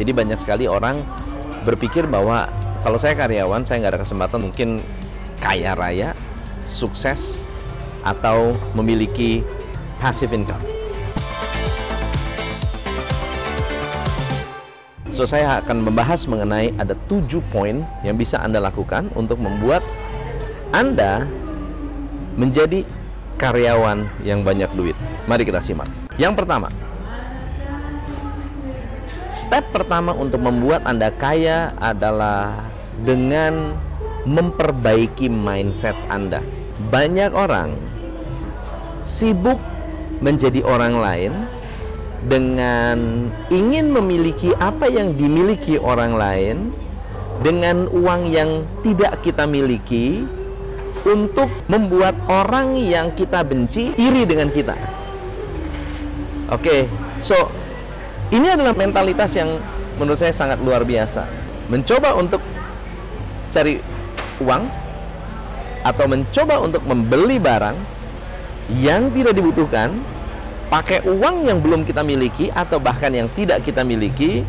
Jadi banyak sekali orang berpikir bahwa kalau saya karyawan, saya nggak ada kesempatan mungkin kaya raya, sukses, atau memiliki passive income. So saya akan membahas mengenai ada tujuh poin yang bisa Anda lakukan untuk membuat Anda menjadi karyawan yang banyak duit. Mari kita simak. Yang pertama, step pertama untuk membuat Anda kaya adalah dengan memperbaiki mindset Anda. Banyak orang sibuk menjadi orang lain dengan ingin memiliki apa yang dimiliki orang lain dengan uang yang tidak kita miliki untuk membuat orang yang kita benci iri dengan kita. Oke, okay, so ini adalah mentalitas yang menurut saya sangat luar biasa. Mencoba untuk cari uang atau mencoba untuk membeli barang yang tidak dibutuhkan pakai uang yang belum kita miliki atau bahkan yang tidak kita miliki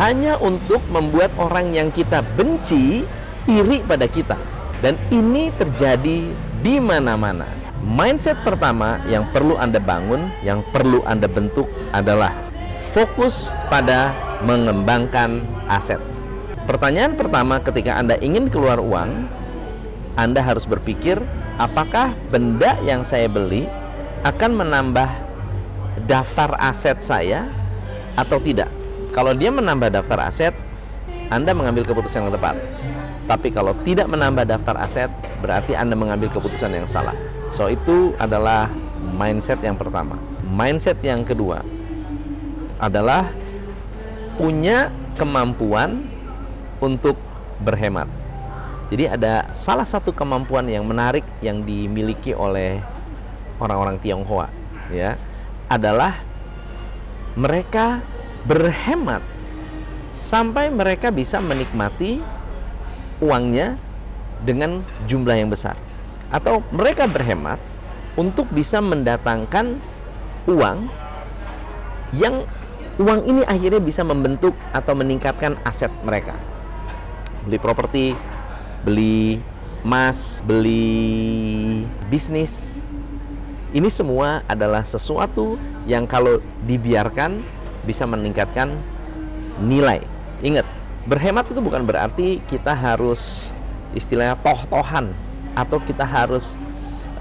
hanya untuk membuat orang yang kita benci iri pada kita. Dan ini terjadi di mana-mana. Mindset pertama yang perlu Anda bangun, yang perlu Anda bentuk adalah fokus pada mengembangkan aset. Pertanyaan pertama ketika Anda ingin keluar uang, Anda harus berpikir apakah benda yang saya beli akan menambah daftar aset saya atau tidak. Kalau dia menambah daftar aset, Anda mengambil keputusan yang tepat. Tapi kalau tidak menambah daftar aset, berarti Anda mengambil keputusan yang salah. So itu adalah mindset yang pertama. Mindset yang kedua adalah punya kemampuan untuk berhemat. Jadi ada salah satu kemampuan yang menarik yang dimiliki oleh orang-orang Tionghoa, ya adalah mereka berhemat sampai mereka bisa menikmati uangnya dengan jumlah yang besar atau mereka berhemat untuk bisa mendatangkan uang yang uang ini akhirnya bisa membentuk atau meningkatkan aset mereka beli properti beli emas beli bisnis ini semua adalah sesuatu yang kalau dibiarkan bisa meningkatkan nilai. Ingat, berhemat itu bukan berarti kita harus istilahnya toh-tohan atau kita harus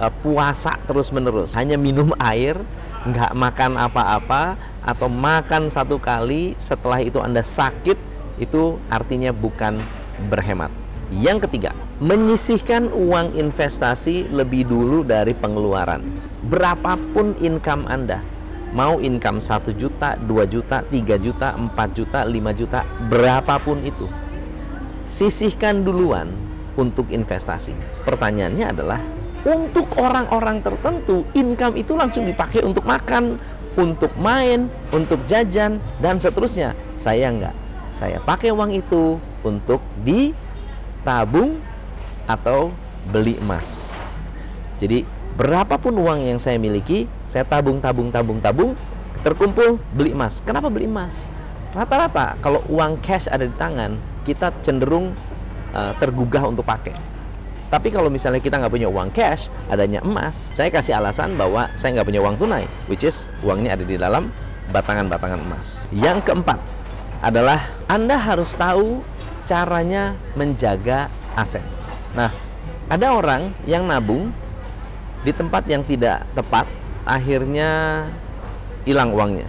uh, puasa terus-menerus. Hanya minum air, nggak makan apa-apa atau makan satu kali setelah itu Anda sakit, itu artinya bukan berhemat. Yang ketiga, menyisihkan uang investasi lebih dulu dari pengeluaran. Berapapun income Anda, mau income 1 juta, 2 juta, 3 juta, 4 juta, 5 juta, berapapun itu. Sisihkan duluan untuk investasi. Pertanyaannya adalah, untuk orang-orang tertentu, income itu langsung dipakai untuk makan, untuk main, untuk jajan, dan seterusnya. Saya enggak. Saya pakai uang itu untuk di tabung atau beli emas. Jadi berapapun uang yang saya miliki, saya tabung, tabung, tabung, tabung, terkumpul beli emas. Kenapa beli emas? Rata-rata kalau uang cash ada di tangan, kita cenderung uh, tergugah untuk pakai. Tapi kalau misalnya kita nggak punya uang cash, adanya emas, saya kasih alasan bahwa saya nggak punya uang tunai, which is uangnya ada di dalam batangan-batangan emas. Yang keempat adalah Anda harus tahu caranya menjaga aset. Nah, ada orang yang nabung di tempat yang tidak tepat, akhirnya hilang uangnya.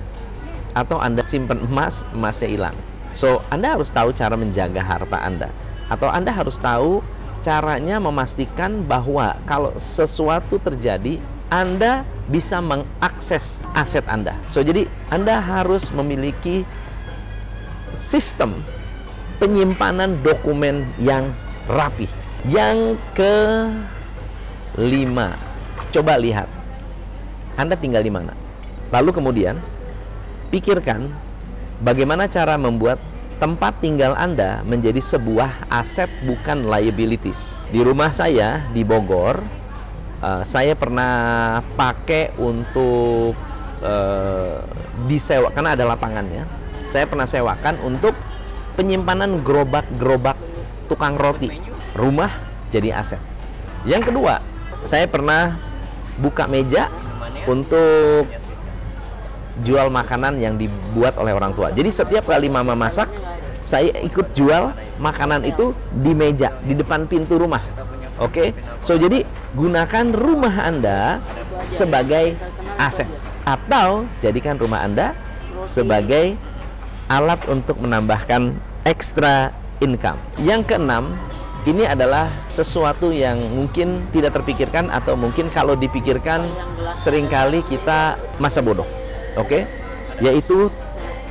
Atau Anda simpan emas, emasnya hilang. So, Anda harus tahu cara menjaga harta Anda. Atau Anda harus tahu caranya memastikan bahwa kalau sesuatu terjadi, Anda bisa mengakses aset Anda. So, jadi Anda harus memiliki sistem penyimpanan dokumen yang rapi. Yang ke lima, coba lihat, Anda tinggal di mana. Lalu kemudian pikirkan bagaimana cara membuat tempat tinggal Anda menjadi sebuah aset bukan liabilities. Di rumah saya di Bogor, uh, saya pernah pakai untuk uh, disewa karena ada lapangannya saya pernah sewakan untuk penyimpanan gerobak-gerobak tukang roti. Rumah jadi aset. Yang kedua, saya pernah buka meja untuk jual makanan yang dibuat oleh orang tua. Jadi setiap kali mama masak, saya ikut jual makanan itu di meja, di depan pintu rumah. Oke, so jadi gunakan rumah Anda sebagai aset atau jadikan rumah Anda sebagai alat untuk menambahkan ekstra income. Yang keenam, ini adalah sesuatu yang mungkin tidak terpikirkan atau mungkin kalau dipikirkan sering kali kita masa bodoh. Oke? Yaitu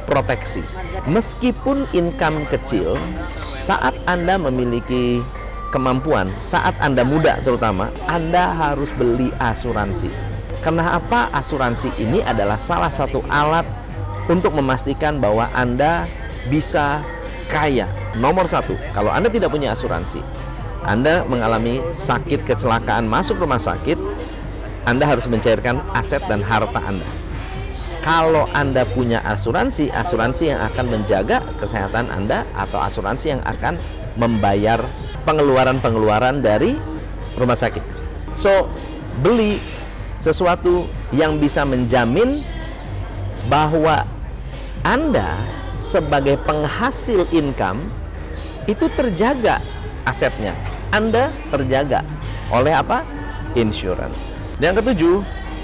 proteksi. Meskipun income kecil, saat Anda memiliki kemampuan, saat Anda muda terutama, Anda harus beli asuransi. Kenapa asuransi ini adalah salah satu alat untuk memastikan bahwa Anda bisa kaya. Nomor satu, kalau Anda tidak punya asuransi, Anda mengalami sakit kecelakaan masuk rumah sakit, Anda harus mencairkan aset dan harta Anda. Kalau Anda punya asuransi, asuransi yang akan menjaga kesehatan Anda atau asuransi yang akan membayar pengeluaran-pengeluaran dari rumah sakit. So, beli sesuatu yang bisa menjamin bahwa Anda sebagai penghasil income itu terjaga asetnya. Anda terjaga oleh apa? Insurance. Yang ketujuh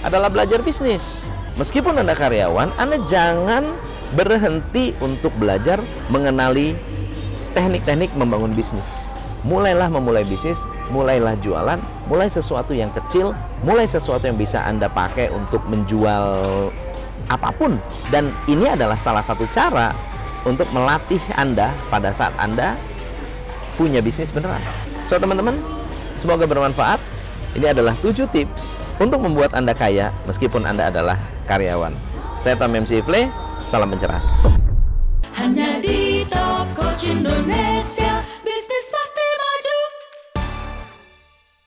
adalah belajar bisnis. Meskipun Anda karyawan, Anda jangan berhenti untuk belajar mengenali teknik-teknik membangun bisnis. Mulailah memulai bisnis, mulailah jualan, mulai sesuatu yang kecil, mulai sesuatu yang bisa Anda pakai untuk menjual apa pun dan ini adalah salah satu cara untuk melatih Anda pada saat Anda punya bisnis beneran. So teman-teman, semoga bermanfaat. Ini adalah 7 tips untuk membuat Anda kaya meskipun Anda adalah karyawan. Saya Tom MC Ifle, salam pencerahan. Hanya di Top Indonesia.